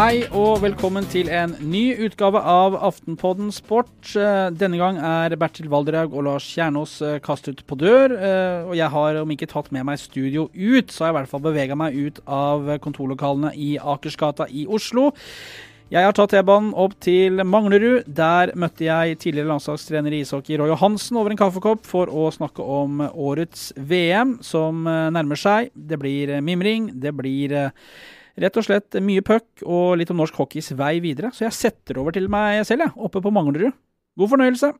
Hei og velkommen til en ny utgave av Aftenpodden Sport. Eh, denne gang er Bertil Valderhaug og Lars Kjernås eh, kastet på dør. eh, Og jeg har om ikke tatt med meg studio ut, så har jeg i hvert fall bevega meg ut av kontorlokalene i Akersgata i Oslo. Jeg har tatt T-banen opp til Manglerud. Der møtte jeg tidligere landslagstrener i ishockey Roy Johansen over en kaffekopp for å snakke om årets VM som nærmer seg. Det blir mimring, det blir rett og slett mye puck og litt om norsk hockeys vei videre. Så jeg setter over til meg selv, jeg, oppe på Manglerud. God fornøyelse.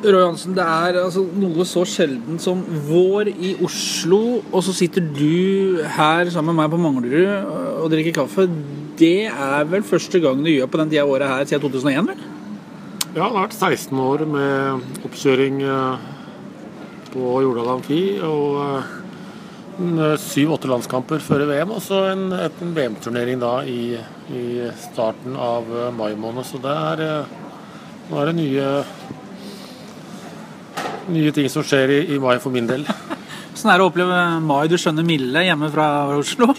Roy Hansen, det er altså noe så sjelden som vår i Oslo, og så sitter du her sammen med meg på Manglerud og drikker kaffe. Det er vel første gang du gjør på den tida av året her siden 2001, vel? Ja, det har vært 16 år med oppkjøring eh, på Jordal Amfi. Og en, syv-åtte landskamper før VM, og så en, en VM-turnering da i, i starten av eh, mai måned. Så det er, eh, nå er det nye, nye ting som skjer i, i mai for min del. Sånn er det å oppleve mai, du skjønner milde, hjemme fra Oslo?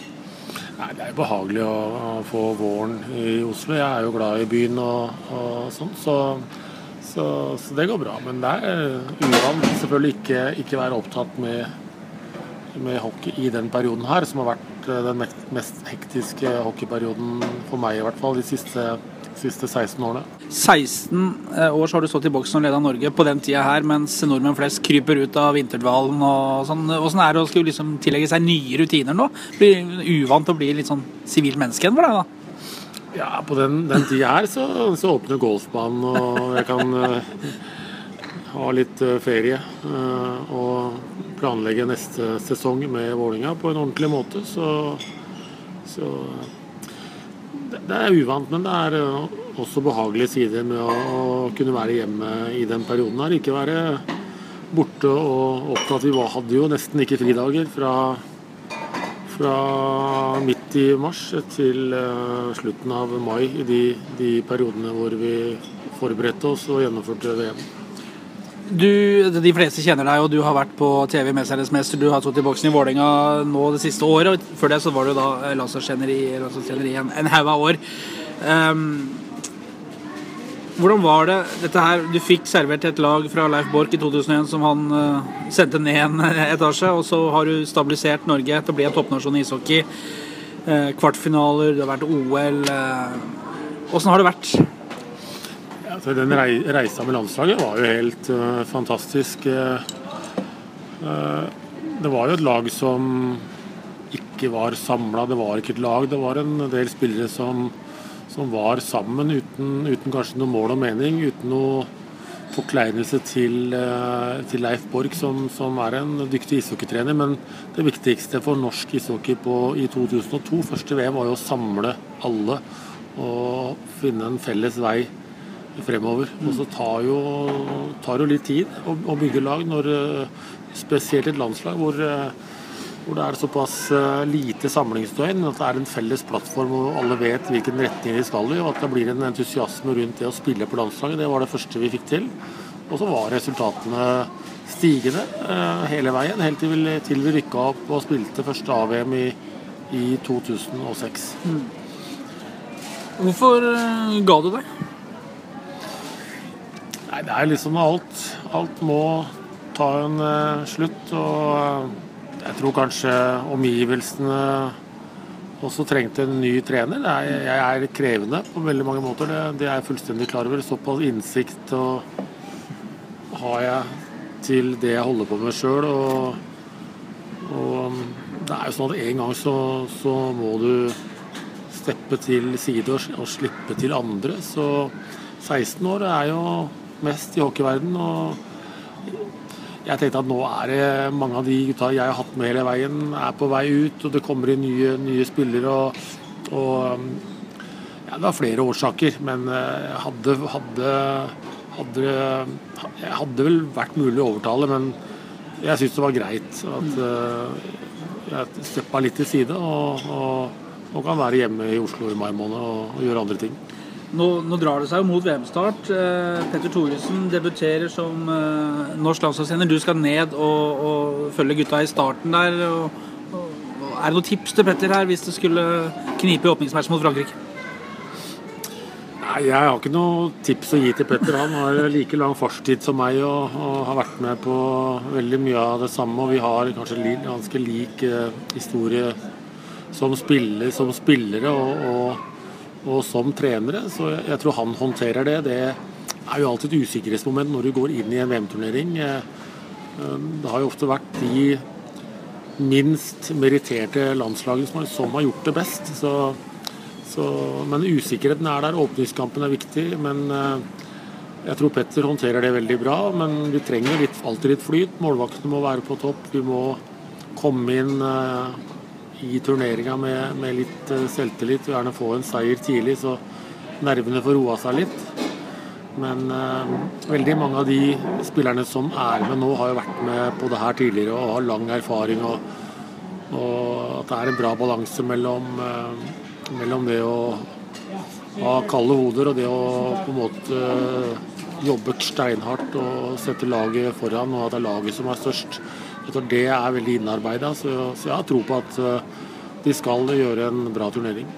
Nei, Det er jo behagelig å, å få våren i Oslo. Jeg er jo glad i byen og, og sånn, så, så, så det går bra. Men det er uvant selvfølgelig ikke, ikke være opptatt med, med hockey i den perioden her, som har vært eh, den mest- hektiske hockeyperioden for meg i hvert fall de siste, siste 16 årene. 16 år så har du stått i boksen og leda Norge på den tida her, mens nordmenn flest kryper ut av vinterdvalen og sånn. Åssen er det å skulle liksom tillegge seg nye rutiner nå? Blir uvant å bli litt sånn sivilt menneske igjen for deg, da? Ja, på den, den tida her så, så åpner golfbanen, og jeg kan eh, ha litt eh, ferie. eh, og planlegge neste sesong med Vålinga på en ordentlig måte. Så, så det, er uvant, men det er eh, også behagelige sider med å, kunne være hjemme i den perioden her. Ikke være borte og opptatt. Vi hadde jo nesten ikke fridager fra fra midt i mars til slutten av mai i de, de periodene hvor vi forberedte oss og gjennomførte VM. Du, de fleste kjenner deg, og du har vært på TV Mesternes mester. Du har stått i boksen i Vålerenga nå det siste året. og Før det så var du da landslagstrener i, i en, en haug av år. Um, hvordan var det dette her? Du fikk servert et lag fra Leif Borch i 2001 som han uh, sendte ned en etasje, og så har du stabilisert Norge til å bli en toppnasjon i ishockey. Uh, kvartfinaler, det har vært OL. Åssen uh, har det vært? Så den rei, reisa med landslaget var jo helt uh, fantastisk. Eh, det var jo et lag som ikke var samla. Det var ikke et lag. Det var en del spillere som, som var sammen uten, uten kanskje noe mål og mening. Uten noe forkleinelse til, uh, til Leif Borg, som, som er en dyktig ishockeytrener. Men det viktigste for norsk ishockey på, i 2002, første VM, var jo å samle alle og finne en felles vei fremover. Og så tar jo, tar jo litt tid å, å bygge lag, når, eh, spesielt et landslag hvor, eh, hvor det er såpass eh, lite samlingsdøgn. At det er en felles plattform hvor alle vet hvilken retning de skal i, og at det blir en entusiasme rundt det å spille på landslaget. Det var det første vi fikk til. Og så var resultatene stigende hele veien, helt til vi, til rykka opp og spilte første A-VM i, i 2006. Hvorfor eh, ga du deg? Nei, det er liksom alt. Alt må ta en uh, slutt. Og eh, jeg tror kanskje omgivelsene også trengte en ny trener. Er, jeg er krevende på veldig mange måter, det, det er jeg fullstendig klar over. Såpass innsikt og har jeg til det jeg holder på med sjøl. Og, og det er jo sånn at en gang så, så må du steppe til side og, og slippe til andre. Så 16 år er jo mest i hockeyverden og jeg tenkte at nå er det mange av de gutta jeg har hatt med hele veien, er på vei ut, og det kommer inn nye, nye spillere. Og, og ja, Det var flere årsaker, men jeg hadde, hadde, hadde hadde vel vært mulig å overtale, men jeg syns det var greit at eh, jeg steppa litt til side og, og, og kan være hjemme i Oslo i mai måned og, og gjøre andre ting. Nå, nå drar det seg jo mot VM-start. Eh, Petter Thoresen debuterer som eh, norsk landslagstrener. Du skal ned og, og følge gutta i starten der. Og, og, Er det noen tips til Petter her hvis det skulle knipe i åpningsmatchen mot Frankrike? Nei, Jeg har ikke noe tips å gi til Petter. Han har like lang fartstid som meg og, har vært med på veldig mye av det samme. Og vi har kanskje ganske lik eh, historie som, spiller, som spillere og, og, som trenere. Så jeg, tror han håndterer det. Det er jo alltid et usikkerhetsmoment når du går inn i en VM-turnering. Eh, eh, det har jo ofte vært de minst meritterte landslagene som, har gjort det best. Så så, men usikkerheten er der. Åpningskampen er viktig. Men eh, jeg tror Petter håndterer det veldig bra. Men vi trenger litt, alltid litt flyt. Målvaktene må være på topp. Vi må komme inn i turneringa med, med, litt uh, selvtillit og gjerne få en seier tidlig, så nervene får roa seg litt. Men eh, veldig mange av de spillerne som er med nå, har jo vært med på det her tidligere og har lang erfaring. Og, og at det er en bra balanse mellom mellom det å ha kalde hoder og det å på en måte jobbe steinhardt og sette laget foran, og at det er laget som er størst. Jeg tror Det er veldig innarbeida, så, så jeg har tro på at eh, de skal gjøre en bra turnering.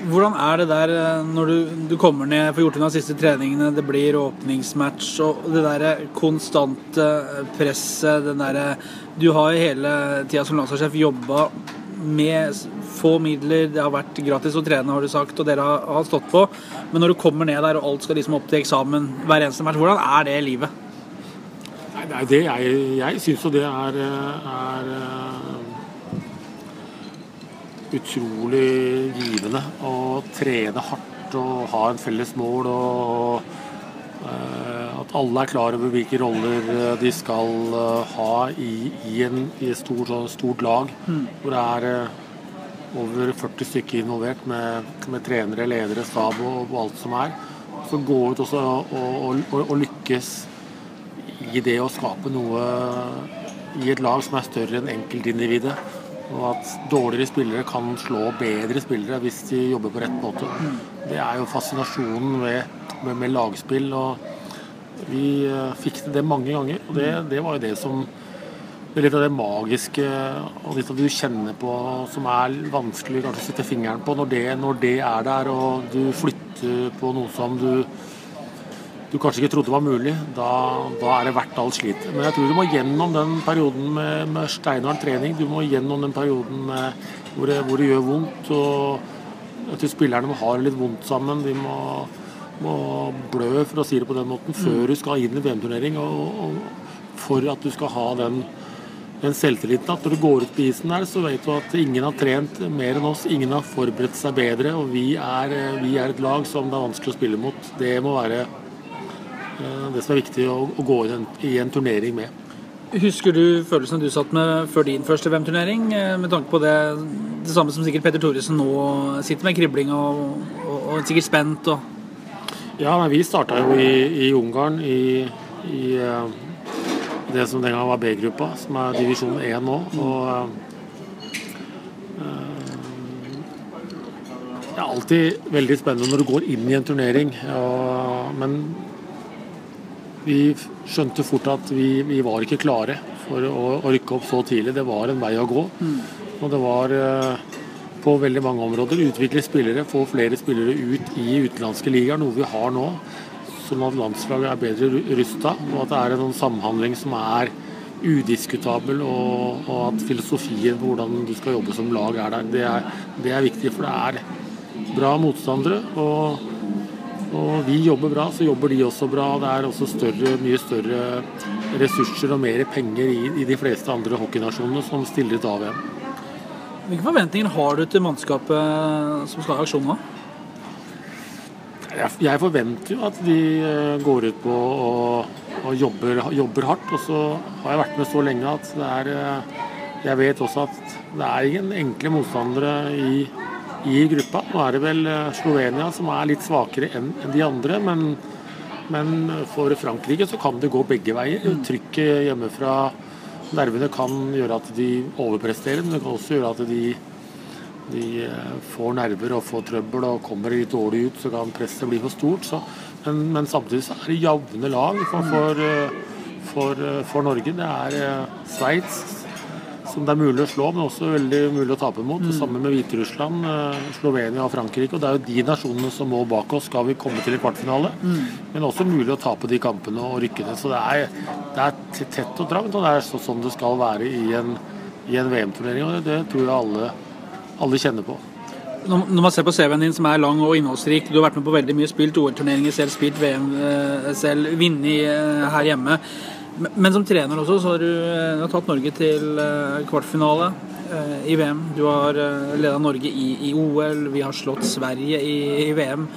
Hvordan er det der eh, når du, du kommer ned, får gjort unna siste treningene, det blir åpningsmatch og det der konstante presset, den derre Du har jo hele tida som landslagssjef jobba med få midler, det har vært gratis å trene, har du sagt, og dere har, har, stått på. Men når du kommer ned der og alt skal liksom opp til eksamen hver eneste match, hvordan er det livet? Nei, det jeg, jeg syns jo det er, er utrolig givende å trene hardt og ha en felles mål. og at alle er klar over hvilke roller de skal ha i, i, en, i et stort, stort lag. Mm. Hvor det er over 40 stykker involvert med, med trenere, ledere, stab og, og, alt som er. Så gå ut også og, og, og, lykkes i det å skape noe i et lag som er større enn enkeltindividet. Og at dårligere spillere kan slå bedre spillere hvis de jobber på rett måte. Det er jo fascinasjonen med, med, med lagspill. og Vi eh, fikk til det mange ganger. og det, det var jo det som det er litt av det magiske og litt av det du kjenner på som er vanskelig kanskje å sette fingeren på. Når det, når det, er der og du flytter på noe som du, du kanskje ikke trodde var mulig, da, da er det verdt alt slitet. Men jeg tror du må gjennom den perioden med, med steinhard trening. Du må gjennom den perioden med, hvor, det, hvor, det, gjør vondt. og Jeg tror spillerne må ha det litt vondt sammen. De må, må blø, for å si det på den måten, før du skal inn i VM-turnering. og, og for at du skal ha den den selvtilliten at når du går ut på isen der, så vet du at ingen har trent mer enn oss. Ingen har forberedt seg bedre, og vi er, vi er et lag som det er vanskelig å spille mot. Det må være det som er viktig å, å gå i en, i en, turnering med. Husker du følelsen du satt med før din første VM-turnering, eh, med tanke på det, det samme som sikkert Petter Thoresen nå sitter med, kribling og, og, og sikkert spent? Og ja, men vi starta jo i, i Ungarn i, i uh, det som den gang var B-gruppa, som er divisjon 1 nå. Og Det er alltid veldig spennende når du går inn i en turnering. Og, men vi skjønte fort at vi, vi, var ikke klare for å, å, rykke opp så tidlig. Det var en vei å gå. Mm. Og det var uh, på veldig mange områder. Utvikle spillere, få flere spillere ut i utenlandske ligaer, noe vi har nå sånn at landslaget er bedre rusta, og at det er en samhandling som er udiskutabel, og, og, at filosofien på hvordan du skal jobbe som lag er der. Det er, det er viktig, for det er bra motstandere. og og vi jobber bra, så jobber de også bra. Det er også større, mye større ressurser og mer penger i, i de fleste andre hockeynasjonene som stiller til AVM. Hvilke forventninger har du til mannskapet som skal i aksjon nå? Jeg forventer jo at de eh, går ut på og, og jobber, jobber, hardt. Og så har jeg vært med så lenge at det er eh, Jeg vet også at det er ingen enkle motstandere i, i gruppa. Nå er det vel eh, Slovenia som er litt svakere enn de andre, men, men for Frankrike så kan det gå begge veier. Trykket hjemmefra, nervene kan gjøre at de overpresterer, men det kan også gjøre at de de eh, får nerver og får trøbbel og kommer litt dårlig ut, så kan presset bli for stort. Så, men, men, samtidig så er det jevne lag for, for, eh, for, for, Norge. Det er Sveits, som det er mulig å slå, men også veldig mulig å tape mot. Mm. Sammen med Hviterussland, eh, Slovenia og Frankrike. og Det er jo de nasjonene som må bak oss skal vi komme til i kvartfinale. Men også mulig å tape de kampene og rykke ned. Så det er, det er tett og trangt, og det er sånn det skal være i en, en VM-turnering. og det, det tror jeg alle, alle kjenner på. Når man ser på CV-en din som er lang og innholdsrik, du har vært med på veldig mye, spilt OL-turneringer selv, spilt VM eh, selv, vunnet eh, her hjemme. Men som trener også, så har du, eh, du har tatt Norge til kvartfinale i VM. Du har leda Norge i, i, OL, vi har slått Sverige i, i VM.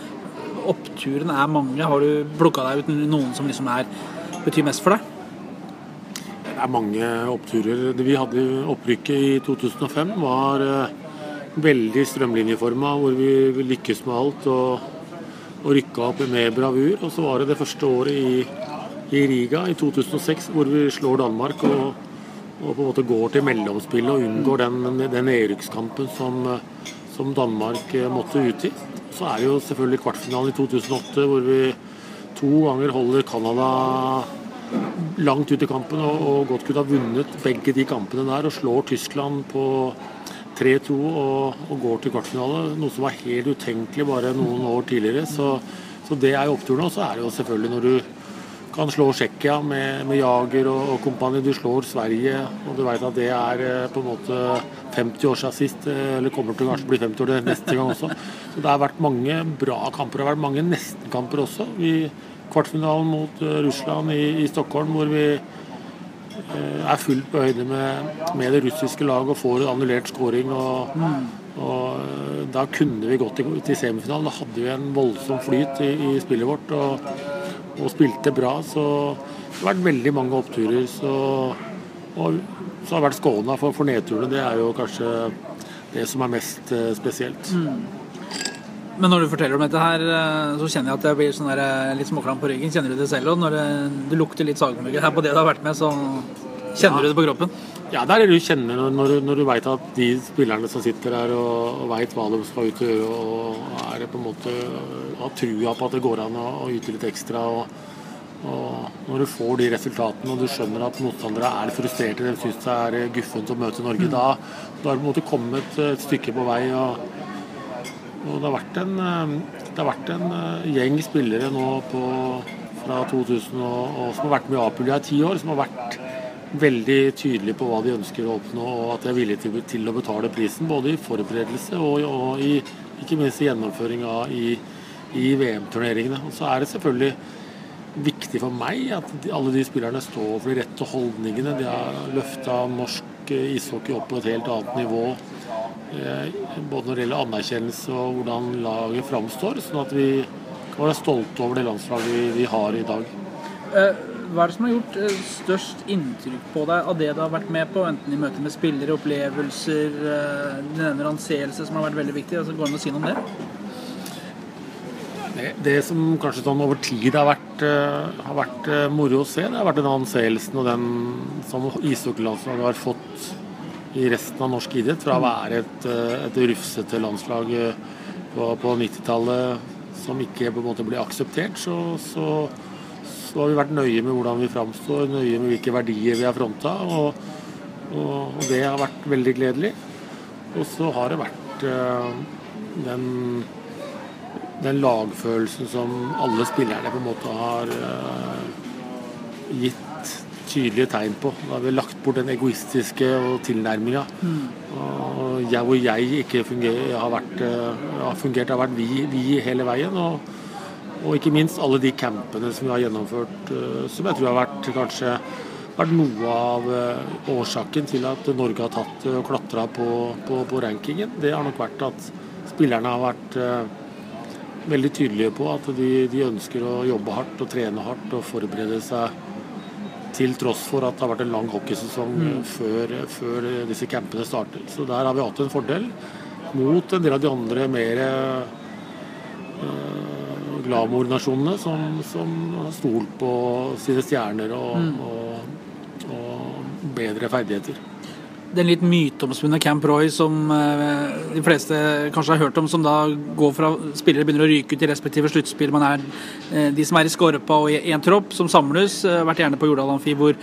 Oppturene er mange. Har du plukka deg ut noen som liksom er, betyr mest for deg? Det er mange oppturer. Vi hadde opprykket i 2005 var veldig strømlinjeforma, hvor vi lykkes med alt og, og rykka opp med bravur. Og så var det det første året i, i Riga i 2006 hvor vi slår Danmark og, og, på en måte går til mellomspillet og unngår den, den nedrykkskampen som, som, Danmark måtte ut i. Så er det jo selvfølgelig kvartfinalen i 2008 hvor vi to ganger holder Canada langt ut i kampen og, og godt kunne ha vunnet begge de kampene der og slår Tyskland på 3-2 og, og, går til kvartfinale. Noe som var helt utenkelig bare noen år tidligere. Så, så det er jo oppturen. Og så er det jo selvfølgelig når du kan slå Tsjekkia med, med, Jager og, og kompani. Du slår Sverige, og du vet at det er eh, på en måte 50 år siden sist. Eh, eller kommer til å bli 50 år neste gang også. Så det har vært mange bra kamper. Det har vært mange nestenkamper også. Vi, kvartfinalen mot uh, Russland i, i Stockholm hvor vi Eh, er fullt på høyde med, med, det russiske laget og får en annullert scoring. Og, og, eh, da kunne vi gått til semifinalen. Da hadde vi en voldsom flyt i, i spillet vårt og, og, spilte bra. Så det har vært veldig mange oppturer. Så, og så har jeg vært skåna for, for nedturene. Det er jo kanskje det som er mest uh, spesielt. Mm. Men når du forteller om dette her, så kjenner jeg at jeg blir sånn der, litt småklam på ryggen. Kjenner du det selv òg? Når det, det, lukter litt sagmugg her på det du har vært med, så Kjenner du det på kroppen? Ja, det er det du kjenner når, når du veit at de spillerne som sitter her og, og veit hva de skal ut og gjøre, og er på en måte har trua på at det går an å, å yte litt ekstra. Og, og når du får de resultatene og du skjønner at motstandere er frustrerte, de syns det er guffent å møte Norge, mm. da, da har du på en måte kommet et stykke på vei. og, og det har vært en, det har vært en eh, gjeng spillere nå på, fra 2000 og, og som har vært med i Apulia i ti år, som har vært veldig tydelige på hva de ønsker å oppnå, og at de er villige til, å betale prisen. Både i forberedelse og, og i, ikke minst i gjennomføringa i, i VM-turneringene. Og Så er det selvfølgelig viktig for meg at alle de spillerne står for de rette holdningene. De har løfta norsk ishockey opp på et helt annet nivå. Eh, både når det gjelder anerkjennelse og hvordan laget framstår. Sånn at vi kan være stolte over det landslaget vi, har i dag. Hva er det som har gjort eh, størst inntrykk på deg av det du har vært med på? Enten i møte med spillere, opplevelser, eh, denne anseelse som har vært veldig viktig. Altså, går det an å si noe om det? Det, det som kanskje sånn over tid har vært, uh, har vært moro å se, det har vært den anseelsen og den som ishockeylandslaget har fått i resten av norsk idrett. Fra å være et, et rufsete landslag på, på 90-tallet som ikke på en måte blir akseptert, så, så så har vi vært nøye med hvordan vi framstår, nøye med hvilke verdier vi har fronta. Og, og, og, det har vært veldig gledelig. Og så har det vært øh, den, den, lagfølelsen som alle spillerne på en måte har øh, gitt tydelige tegn på. Da har vi lagt bort den egoistiske tilnærminga. Mm. Og jeg, og jeg ikke funger, har, vært, uh, har fungert, har vært vi, vi hele veien. og og ikke minst alle de campene som vi har gjennomført, eh, som jeg tror har vært kanskje vært noe av eh, årsaken til at Norge har tatt og klatra på, på, på, rankingen. Det har nok vært at spillerne har vært eh, veldig tydelige på at de, de, ønsker å jobbe hardt og trene hardt og forberede seg til tross for at det har vært en lang hockeysesong mm. før, før, disse campene starter. Så der har vi hatt en fordel mot en del av de andre mer glamour-nasjonene som, som, har stolt på sine stjerner og, mm. og, og, bedre ferdigheter. Den litt myteomspunne Camp Roy som eh, de fleste kanskje har hørt om, som da går fra spillere begynner å ryke ut i respektive sluttspill. Man er eh, de som er i Skorpa og i én tropp, som samles, eh, vært gjerne på Jordal Amfi, hvor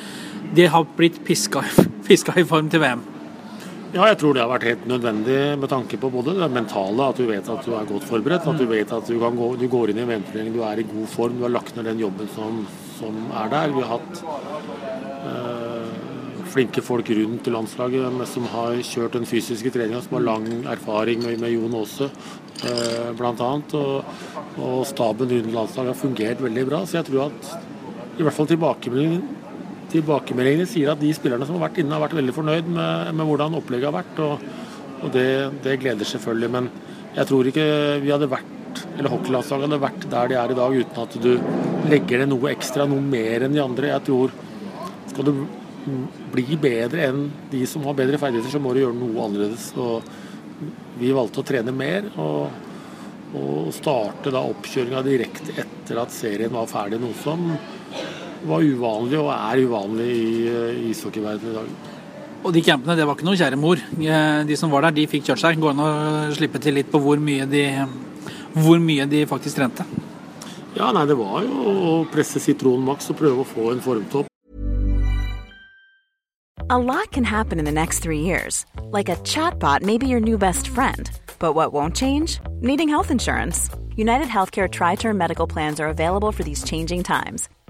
de har blitt piska, piska i form til VM. Ja, jeg tror det har vært helt nødvendig med tanke på både det mentale, at du vet at du er godt forberedt. At du vet at du, gå, du går inn i VM-turneringen, du er i god form, du har lagt ned den jobben som, som er der. Vi har hatt øh, flinke folk rundt i landslaget som har kjørt den fysiske treninga, som har lang erfaring med, med Jon Aase øh, bl.a. Og, og staben rundt landslaget har fungert veldig bra. Så jeg tror at i hvert fall tilbakemeldingen tilbakemeldingene sier at de spillerne som har vært inne, har vært veldig fornøyd med, med hvordan opplegget har vært. Og, og det, det, gleder selvfølgelig. Men jeg tror ikke vi hadde vært, eller hockeylandslaget hadde vært der de er i dag uten at du legger ned noe ekstra, noe mer enn de andre. Jeg tror skal du bli bedre enn de som har bedre ferdigheter, så må du gjøre noe annerledes. Og vi valgte å trene mer. og og starte da oppkjøringa direkte etter at serien var ferdig, noe som var uvanlig og er uvanlig i uh, ishockeyverdenen i dag. Og de campene, det var ikke noe kjære mor. Eh, de som var der, de fikk kjørt seg. Går an å slippe til litt på hvor mye de, hvor mye de faktisk trente? Ja, nei, det var jo å presse sitronen maks og prøve å få en formtopp. A lot can happen in the next three years. Like a chatbot may be your new best friend. But what won't change? Needing health insurance. United Healthcare Tri Term Medical Plans are available for these changing times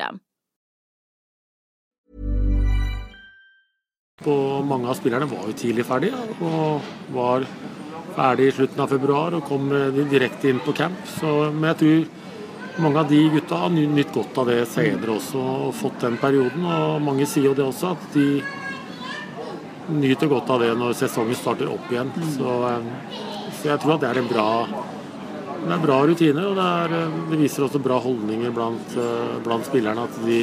System. Og mange av spillerne var jo tidlig ferdige og var ferdig i slutten av februar og kom direkte inn på camp. Så, men jeg tror mange av de gutta har nytt godt av det senere også og fått den perioden. Og mange sier jo det også, at de nyter godt av det når sesongen starter opp igjen. Så, eh, så jeg tror at det er en bra det er bra rutiner, og det, er, eh, det viser også bra holdninger blant, eh, blant spillerne. At de,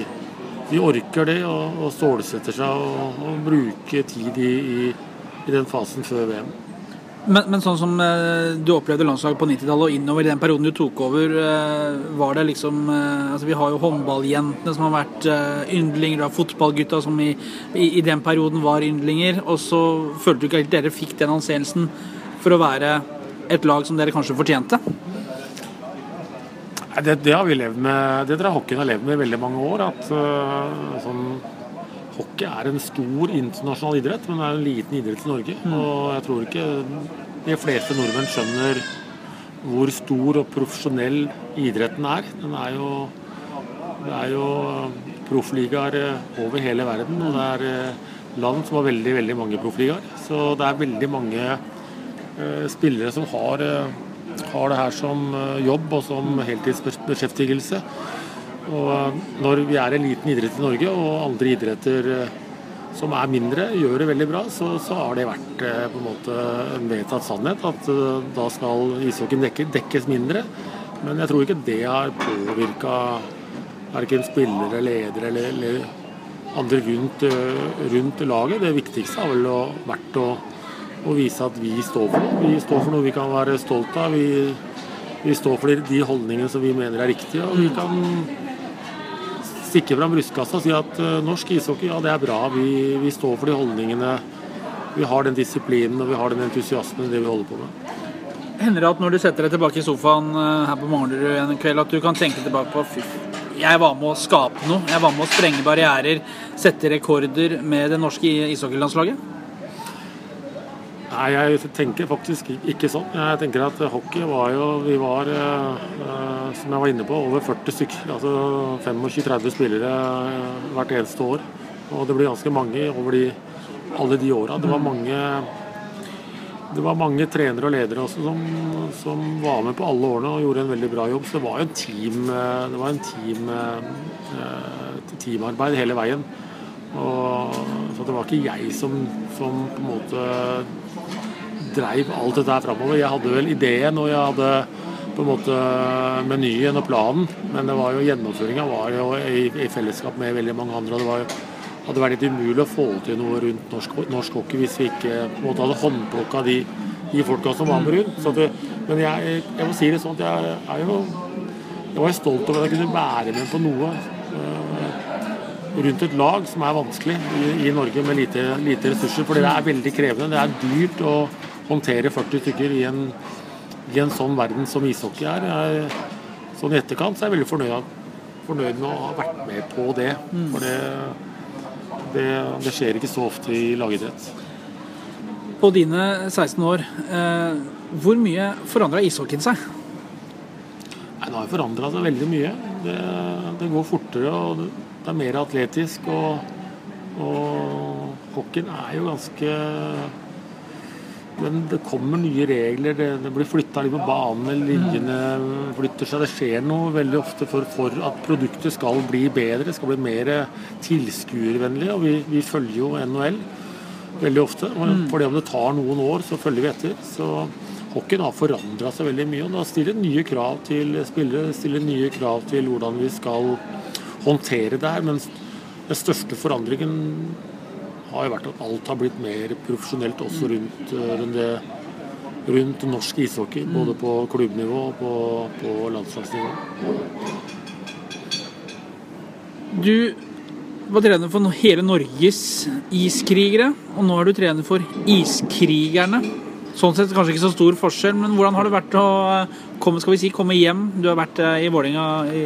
de, orker det og, og stålsetter seg og, og bruker tid i, i, i, den fasen før VM. Men, men sånn som eh, du opplevde landslaget på 90-tallet og innover i den perioden du tok over, var det liksom altså Vi har jo håndballjentene som har vært yndlinger, yndlinger, og fotballgutta som i, i, den perioden var yndlinger. Og så følte du ikke at dere fikk den anseelsen for å være et lag som dere kanskje fortjente? Det, det, har vi levd med, det tror jeg hockeyen har levd med i veldig mange år. at uh, sånn, Hockey er en stor internasjonal idrett, men det er en liten idrett i Norge. Mm. Og jeg tror ikke de fleste nordmenn skjønner hvor stor og profesjonell idretten er. Den er jo, det er jo proffligaer over hele verden, og det er eh, land som har veldig veldig mange proffligaer. Så det er veldig mange eh, spillere som har, eh, har det her som eh, jobb og som heltidsbeskjeftigelse. Og eh, når vi er en liten idrett i Norge, og andre idretter eh, som er mindre, gjør det veldig bra, så, så har det vært eh, på en måte en vedtatt sannhet at eh, da skal ishockeyen dekke, dekkes mindre. Men jeg tror ikke det har påvirka verken spillere, ledere eller, eller andre rundt, eh, rundt laget. Det viktigste har vel vært å, å vise at vi står for noe. Vi står for noe vi kan være stolt av. Vi, vi står for de- holdningene som vi mener er riktige. Og vi kan stikke fram brystkassa og si at eh, norsk ishockey, ja det er bra. Vi, vi står for de holdningene. Vi har den disiplinen og vi har den entusiasmen i det vi holder på med. Hender det at når du setter deg tilbake i sofaen eh, her på Manglerud en kveld, at du kan tenke tilbake på fy, jeg var med å skape noe. Jeg var med å sprenge barrierer, sette rekorder med det norske ishockeylandslaget? Nei, jeg tenker faktisk ikke sånn. Jeg tenker at hockey var jo Vi var, eh, som jeg var inne på, over 40 stykker. Altså 25-30 spillere eh, hvert eneste år. Og det blir ganske mange over de, alle de åra. Det var mange det var mange trenere og ledere også som, som var med på alle årene og gjorde en veldig bra jobb. Så det var jo en team, eh, det var en team, teamarbeid hele veien. Og, det var ikke jeg som, som på en måte dreiv alt dette her framover. Jeg hadde vel ideen og jeg hadde på en måte menyen og planen, men det var jo gjennomføringa var jo i, i fellesskap med veldig mange andre. og det var jo hadde vært litt umulig å få til noe rundt norsk, norsk hockey hvis vi ikke på en måte hadde håndplukka de, de folka som var med rundt. Det, men jeg, jeg må si det sånn at jeg er jo jeg var stolt over at jeg kunne være med på noe eh, rundt et lag som er vanskelig i, i Norge med lite, lite ressurser. For det er veldig krevende. Det er dyrt å håndtere 40 stykker i en, i en sånn verden som ishockey er. Jeg, sånn i etterkant så er jeg veldig fornøyd, fornøyd med å ha vært med på det. For det, det, det skjer ikke så ofte i lagidrett. På dine 16 år, eh, hvor mye forandra ishockeyen seg? Nei, Det har forandra seg veldig mye. Det, det går fortere og det, det er mer atletisk. Og, og hockeyen er jo ganske Men det kommer nye regler. Det, det blir flytta litt på banen, linjene flytter seg. Det skjer noe veldig ofte for, for at produktet skal bli bedre, skal bli mer tilskuervennlig. Og vi, vi følger jo NHL veldig ofte. For fordi om det tar noen år, så følger vi etter. Så hockeyen har forandra seg veldig mye. Og det stiller nye krav til spillere, stiller nye krav til hvordan vi skal håndtere det her. Men den største forandringen har jo vært at alt har blitt mer profesjonelt også rundt, eh, rundt, det, rundt norsk ishockey. Både på klubbnivå og på, på landslagsnivå. Du var trener for hele Norges iskrigere, og nå er du trener for Iskrigerne. Sånn sett kanskje ikke så stor forskjell, men hvordan har det vært å komme, skal vi si, komme hjem? Du har vært eh, i Vålerenga i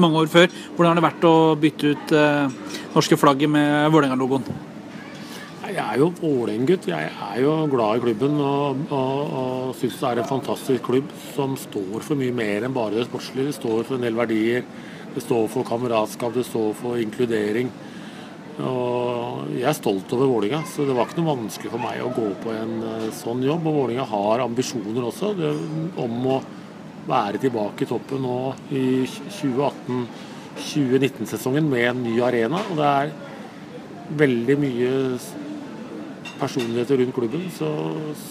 mange år før. Hvordan har det vært å bytte ut eh, norske flagget med Vålerenga-logoen? Jeg er jo Vålerenga-gutt. Jeg er jo glad i klubben og, og, og syns det er en fantastisk klubb som står for mye mer enn bare det sportslige. Det står for en del verdier. Det står for kameratskap, det står for inkludering. Og jeg er stolt over Vålinga, så det var ikke noe vanskelig for meg å gå på en eh, sånn jobb. Og Vålinga har ambisjoner også det, om å være tilbake i toppen nå i 2018-2019-sesongen med en ny arena. Og det er veldig mye personligheter rundt klubben, så,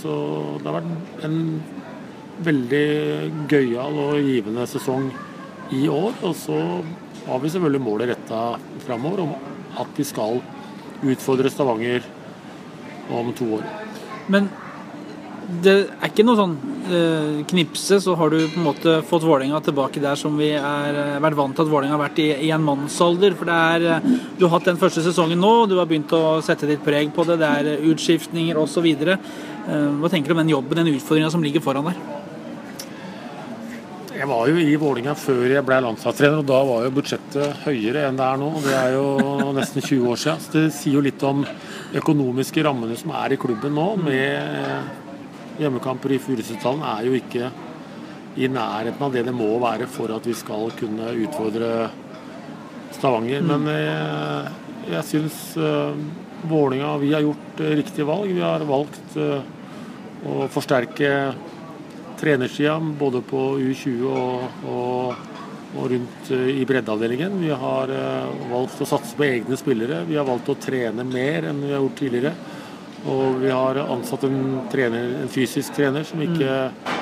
så det har vært en veldig gøyal og givende sesong i år. Og så har vi selvfølgelig målet retta framover om at vi skal utfordre Stavanger om to år. Men det er ikke noe sånn eh, knipse, så har du på en måte fått Vålerenga tilbake der som vi er eh, vært vant til at Vålerenga har vært i, i en mannsalder. For det er eh, Du har hatt den første sesongen nå, du har begynt å sette ditt preg på det. Det er utskiftninger osv. Hva tenker du om den jobben, den utfordringa som ligger foran der? Jeg var jo i Vålinga før jeg ble landslagstrener, og da var jo budsjettet høyere enn det er nå. og Det er jo nesten 20 år siden. Så det sier jo litt om økonomiske rammene som er i klubben nå. med Hjemmekamper i Furusetdalen er jo ikke i nærheten av det det må være for at vi skal kunne utfordre Stavanger. Men jeg, jeg syns uh, Vålinga Vi har gjort eh, riktige valg. Vi har valgt eh, å forsterke trenersida både på U20 og, og, og rundt eh, i breddeavdelingen. Vi har valgt å satse på egne spillere. Vi har valgt å trene mer enn vi har gjort tidligere. Og vi har ansatt en, trener, en fysisk trener som, ikke,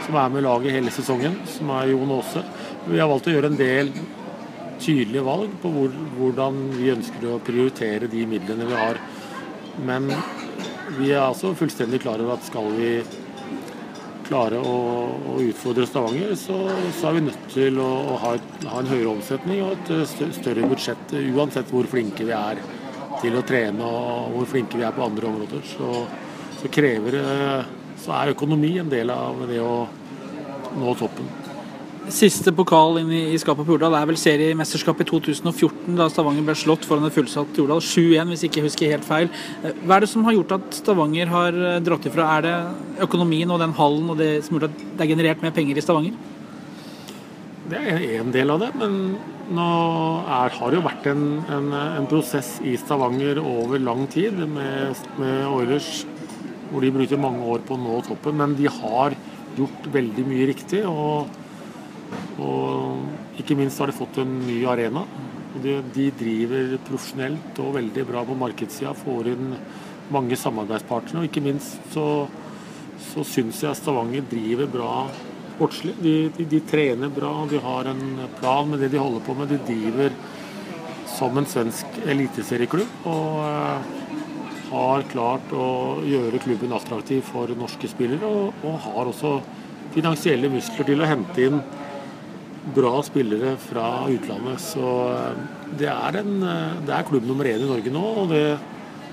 som, er med laget hele sesongen, som er Jon Aase. Vi har valgt å gjøre en del tydelige valg på hvor, hvordan vi ønsker å prioritere de midlene vi har. Men vi er altså fullstendig klar over at skal vi klare å, å utfordre Stavanger, så, så, er vi nødt til å, å ha, et, ha, en høyere omsetning og et større budsjett, uansett hvor flinke vi er til å trene og hvor flinke vi er på andre områder. Så, så krever så er økonomi en del av det å nå toppen. Siste pokal inn i, skapet på Jordal er vel seriemesterskapet i 2014, da Stavanger ble slått foran et fullsatt Jordal. 7-1, hvis ikke jeg husker helt feil. Hva er det som har gjort at Stavanger har eh, dratt ifra? Er det økonomien og den hallen og det som har gjort at det er generert mer penger i Stavanger? Det er en del av det, men nå er, har det jo vært en, en, en, prosess i Stavanger over lang tid med, med Oilers, hvor de bruker mange år på å nå toppen. Men de har gjort veldig mye riktig. og og ikke minst har de fått en ny arena. de, de driver profesjonelt og veldig bra på markedssida. Får inn mange samarbeidspartnere. Og ikke minst så, så syns jeg Stavanger driver bra sportslig. De, de, de, trener bra, de har en plan med det de holder på med. De driver som en svensk eliteserieklubb. Og uh, har klart å gjøre klubben attraktiv for norske spillere. Og, og har også finansielle muskler til å hente inn bra spillere fra utlandet. Så eh, det er, en, eh, det er klubb nummer én i Norge nå. og det,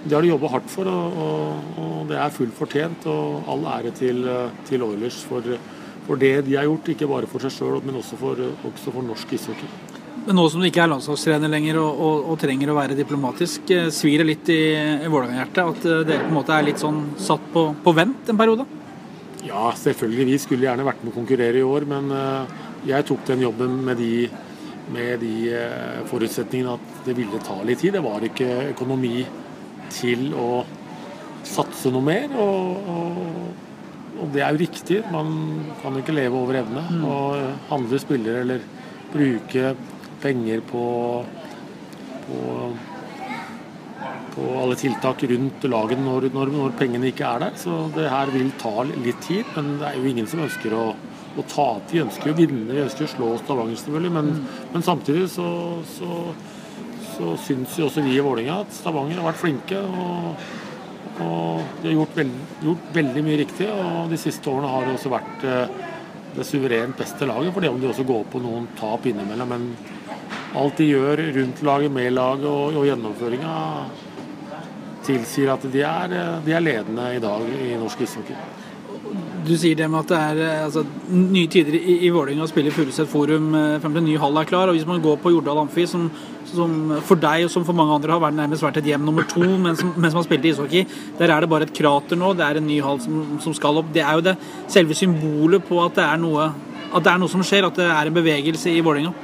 det har de jobba hardt for, og, og, og, det er fullt fortjent. og All ære til, eh, til Oilers for, for, det de har gjort, ikke bare for seg sjøl, men også for, også for norsk ishockey. Men nå som du ikke er landslagstrener lenger og, og, og, trenger å være diplomatisk, svir det litt i, i Vålerenga-hjertet at dere på en måte er litt sånn satt på, på vent en periode? Ja, selvfølgelig. Vi skulle gjerne vært med å konkurrere i år, men jeg tok den jobben med de, med de eh, forutsetningene at det ville ta litt tid. Det var ikke økonomi til å satse noe mer. Og, og, og det er jo riktig. Man kan jo ikke leve over evne. Mm. Og handle spillere eller bruke penger på, på, på alle tiltak rundt laget når, når, når, pengene ikke er der. Så det her vil ta litt tid. Men det er jo ingen som ønsker å å tape. Vi ønsker å vinne, vi ønsker å slå Stavanger selvfølgelig, men, mm. men samtidig så, så, så syns jo også vi i Vålerenga at Stavanger har vært flinke. og, og de har gjort, veld, gjort, veldig mye riktig, og de siste årene har det også vært eh, det suverent beste laget. For det om de også går på noen tap innimellom. Men alt de gjør rundt laget, med laget og, og gjennomføringa tilsier at de er, de er ledende i dag i norsk ishockey du sier det med at det er eh, altså, nye tider i, i Vålerenga å spille i Furuset Forum eh, frem til ny hall er klar. og Hvis man går på Jordal Amfi, som, som, for deg og som for mange andre har vært nærmest vært et hjem nummer to mens, mens man spilte ishockey, der er det bare et krater nå. Det er en ny hall som, som, skal opp. Det er jo det selve symbolet på at det er noe, at det er noe som skjer, at det er en bevegelse i Vålerenga.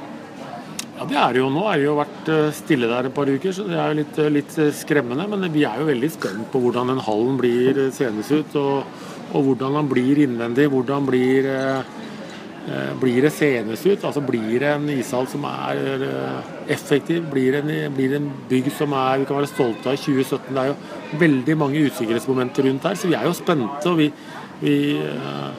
Ja, det er det jo nå. er det jo vært eh, stille der et par uker, så det er jo litt, litt skremmende. Men vi er jo veldig spent på hvordan den hallen blir senest ut. og og hvordan han blir innvendig. Hvordan blir, eh, blir det senes ut? Altså Blir det en ishall som er eh, effektiv? Blir det en, blir det en bygg som er, vi kan være stolte av i 2017? Det er jo veldig mange usikkerhetsmomenter rundt her, så vi er jo spente. og vi, vi eh,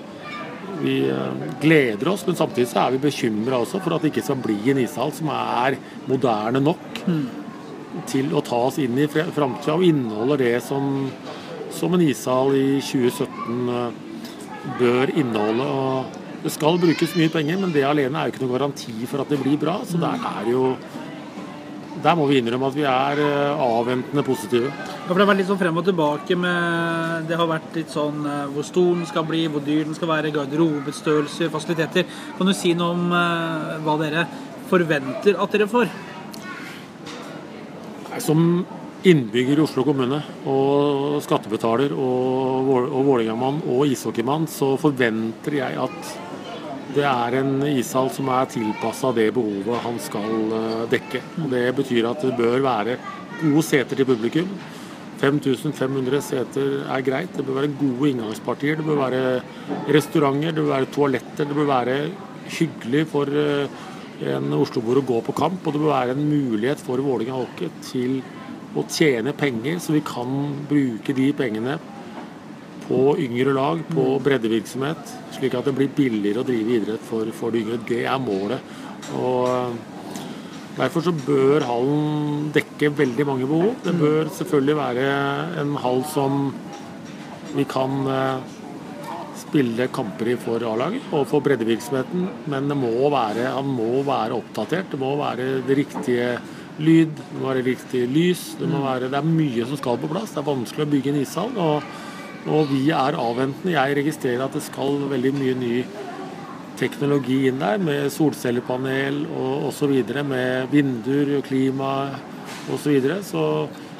vi gleder oss, men samtidig så er vi bekymra også for at det ikke skal bli en ishall som er moderne nok mm. til å ta oss inn i framtida og inneholder det som som en ishall i 2017 eh, bør inneholde. og Det skal brukes mye penger, men det alene er jo ikke noen garanti for at det blir bra. Så der er jo der må vi innrømme at vi er eh, avventende positive. Ja, for Det har vært litt sånn frem og tilbake med Det har vært litt sånn eh, hvor stor den skal bli, hvor dyr den skal være, garderobestørrelser, fasiliteter. Kan du si noe om hva dere forventer at dere får? Som innbygger i Oslo kommune og skattebetaler og, og og ishockeymann, så forventer jeg at det er en ishall som er tilpassa det behovet han skal eh, dekke. Og Det betyr at det bør være gode seter til publikum. 5500 seter er greit. Det bør være gode inngangspartier. Det bør være restauranter, det bør være toaletter. Det bør være hyggelig for eh, en Oslo-bor å gå på kamp. Og det bør være en mulighet for Vålerenga Hockey til å tjene penger, så vi kan bruke de pengene på yngre lag, på breddevirksomhet, slik at det blir billigere å drive idrett for, for de yngre. Det er målet. Og eh, Derfor så bør hallen dekke veldig mange behov. Det bør selvfølgelig være en hall som vi kan eh, spille kamper i for A-laget og for breddevirksomheten, men det må være, han må være oppdatert. Det må være det riktige lyd, det må være riktig lys. Det, må være, det er mye som skal på plass. Det er vanskelig å bygge en ishall. Og, og vi er avventende. Jeg registrerer at det skal veldig mye ny teknologi inn der, med solcellepanel og osv. Med vinduer, og klima osv. Så, videre. så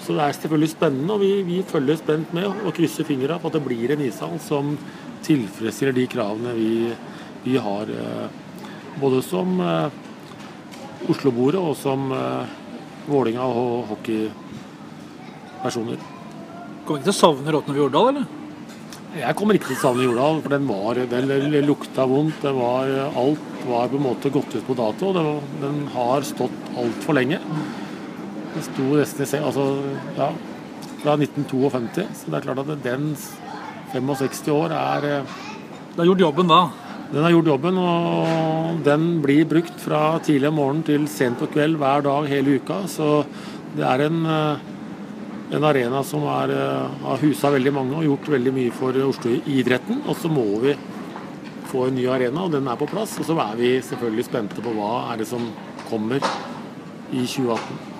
så det er selvfølgelig spennende, og vi, vi følger spent med og krysser fingra på at det blir en ishall som tilfredsstiller de kravene vi, vi har. Eh, både som eh, Oslo-boere og som eh, Vålinga og hockeypersoner. Kommer ikke til å savne Råtne Jordal, eller? Jeg kommer ikke til å savne Jordal, for den, var, vel lukta vondt. Var, alt var på en måte gått ut på dato. Den, den har stått altfor lenge. Den sto nesten altså, ja, fra 1952, så det er klart at den 65 år er eh, Det har gjort jobben da? Den har gjort jobben, og den blir brukt fra tidlig om morgenen til sent på kveld hver dag hele uka. Så det er en eh, en arena som eh, har husa veldig mange og gjort veldig mye for Oslo-idretten. Og så må vi få en ny arena, og den er på plass. Og så er vi selvfølgelig spente på hva er det som kommer i 2018.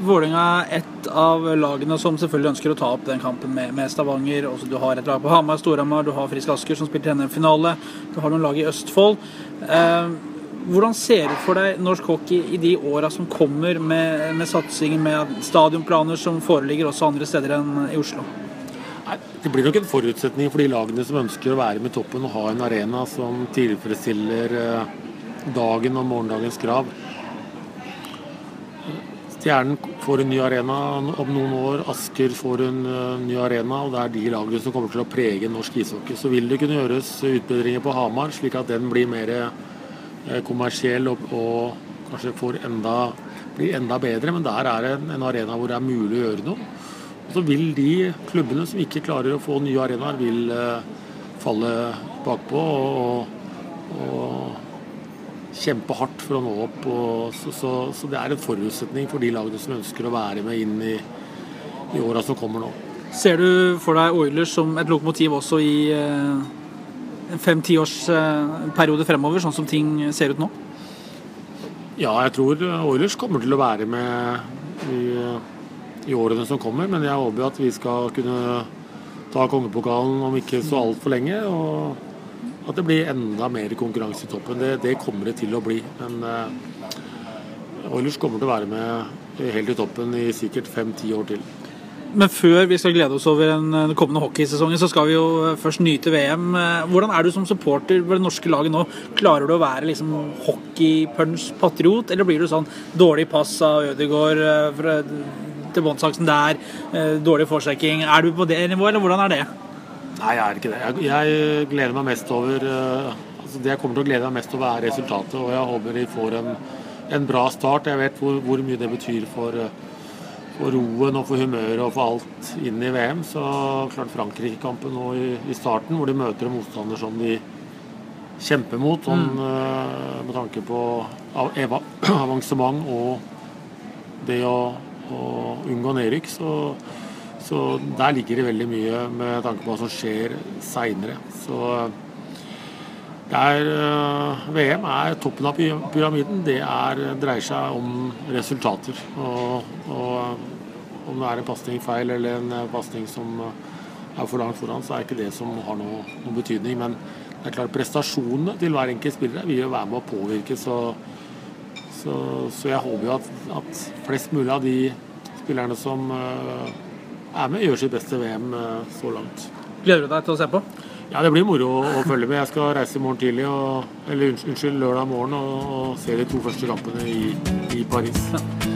Vålerenga er et av lagene som selvfølgelig ønsker å ta opp den kampen med, med Stavanger. Også du har et lag på Hamar, Storhamar, du har Frisk Asker som spiller NM-finale. Du har noen lag i Østfold. Eh, hvordan ser du for deg norsk hockey i de åra som kommer, med, med satsingen med stadionplaner som foreligger også andre steder enn i Oslo? Det blir nok en forutsetning for de lagene som ønsker å være med toppen og ha en arena som tilfredsstiller eh, dagen og morgendagens krav. Stjernen får en ny arena om noen år, Asker får en uh, ny arena. og Det er de lagene som kommer til å prege norsk ishockey. Så vil det kunne gjøres utbedringer på Hamar, slik at den blir mer Eh, kommersiell og, og kanskje enda, blir enda bedre. Men der er det en arena hvor det er mulig å gjøre noe. Og så vil de klubbene som ikke klarer å få nye arenaer, vil uh, falle bakpå og, og, kjempe hardt for å nå opp. Og, så, så, så, det er en forutsetning for de lagene som ønsker å være med inn i, i åra som kommer nå. Ser du for deg Oilers som et lokomotiv også i uh en fem-tiårsperiode fremover, sånn som ting ser ut nå? Ja, jeg tror Oilers kommer til å være med i, i årene som kommer. Men jeg håper at vi skal kunne ta kongepokalen om ikke så altfor lenge. Og at det blir enda mer konkurranse i toppen. Det, det kommer det til å bli. Men uh, Oilers kommer til å være med helt i toppen i sikkert fem-ti år til. Men før vi skal glede oss over den kommende hockeysesongen, så skal vi jo først nyte VM. Hvordan er du som supporter for det norske laget nå? Klarer du å være liksom hockeypunch-patriot, eller blir du sånn dårlig pass av Ødegaard eh, til båndsaksen der, eh, dårlig forsjekking? Er du på det nivået, eller hvordan er det? Nei, jeg er ikke det. Jeg, jeg gleder meg mest over eh, altså Det jeg kommer til å glede meg mest over, er resultatet. Og jeg håper de får en, en bra start. Jeg vet hvor, hvor mye det betyr for for roen og for humøret og for alt inn i VM. Så klart Frankrike-kampen nå i, i, starten, hvor de møter en motstander som de kjemper mot, sånn, mm. uh, med tanke på av, avansement og det å, å unngå nedrykk, så, så, der ligger det veldig mye med tanke på hva som skjer seinere. Så er, uh, VM er toppen av pyramiden. Det er, dreier seg om resultater. Og, og om det er en pasning feil eller en eh, pasning som eh, er for langt foran, så er ikke det som har noe, noen betydning. Men det er klart prestasjonene til hver enkelt spiller vil jo være med å påvirke. Så, så, så jeg håper jo at, at, flest mulig av de spillerne som er med, gjør sitt beste VM uh, så langt. Gleder du deg til å se på? Ja, det blir moro å følge med. Jeg skal reise i morgen tidlig, og, eller unnskyld, lørdag morgen og, og se de to første kampene i, i Paris.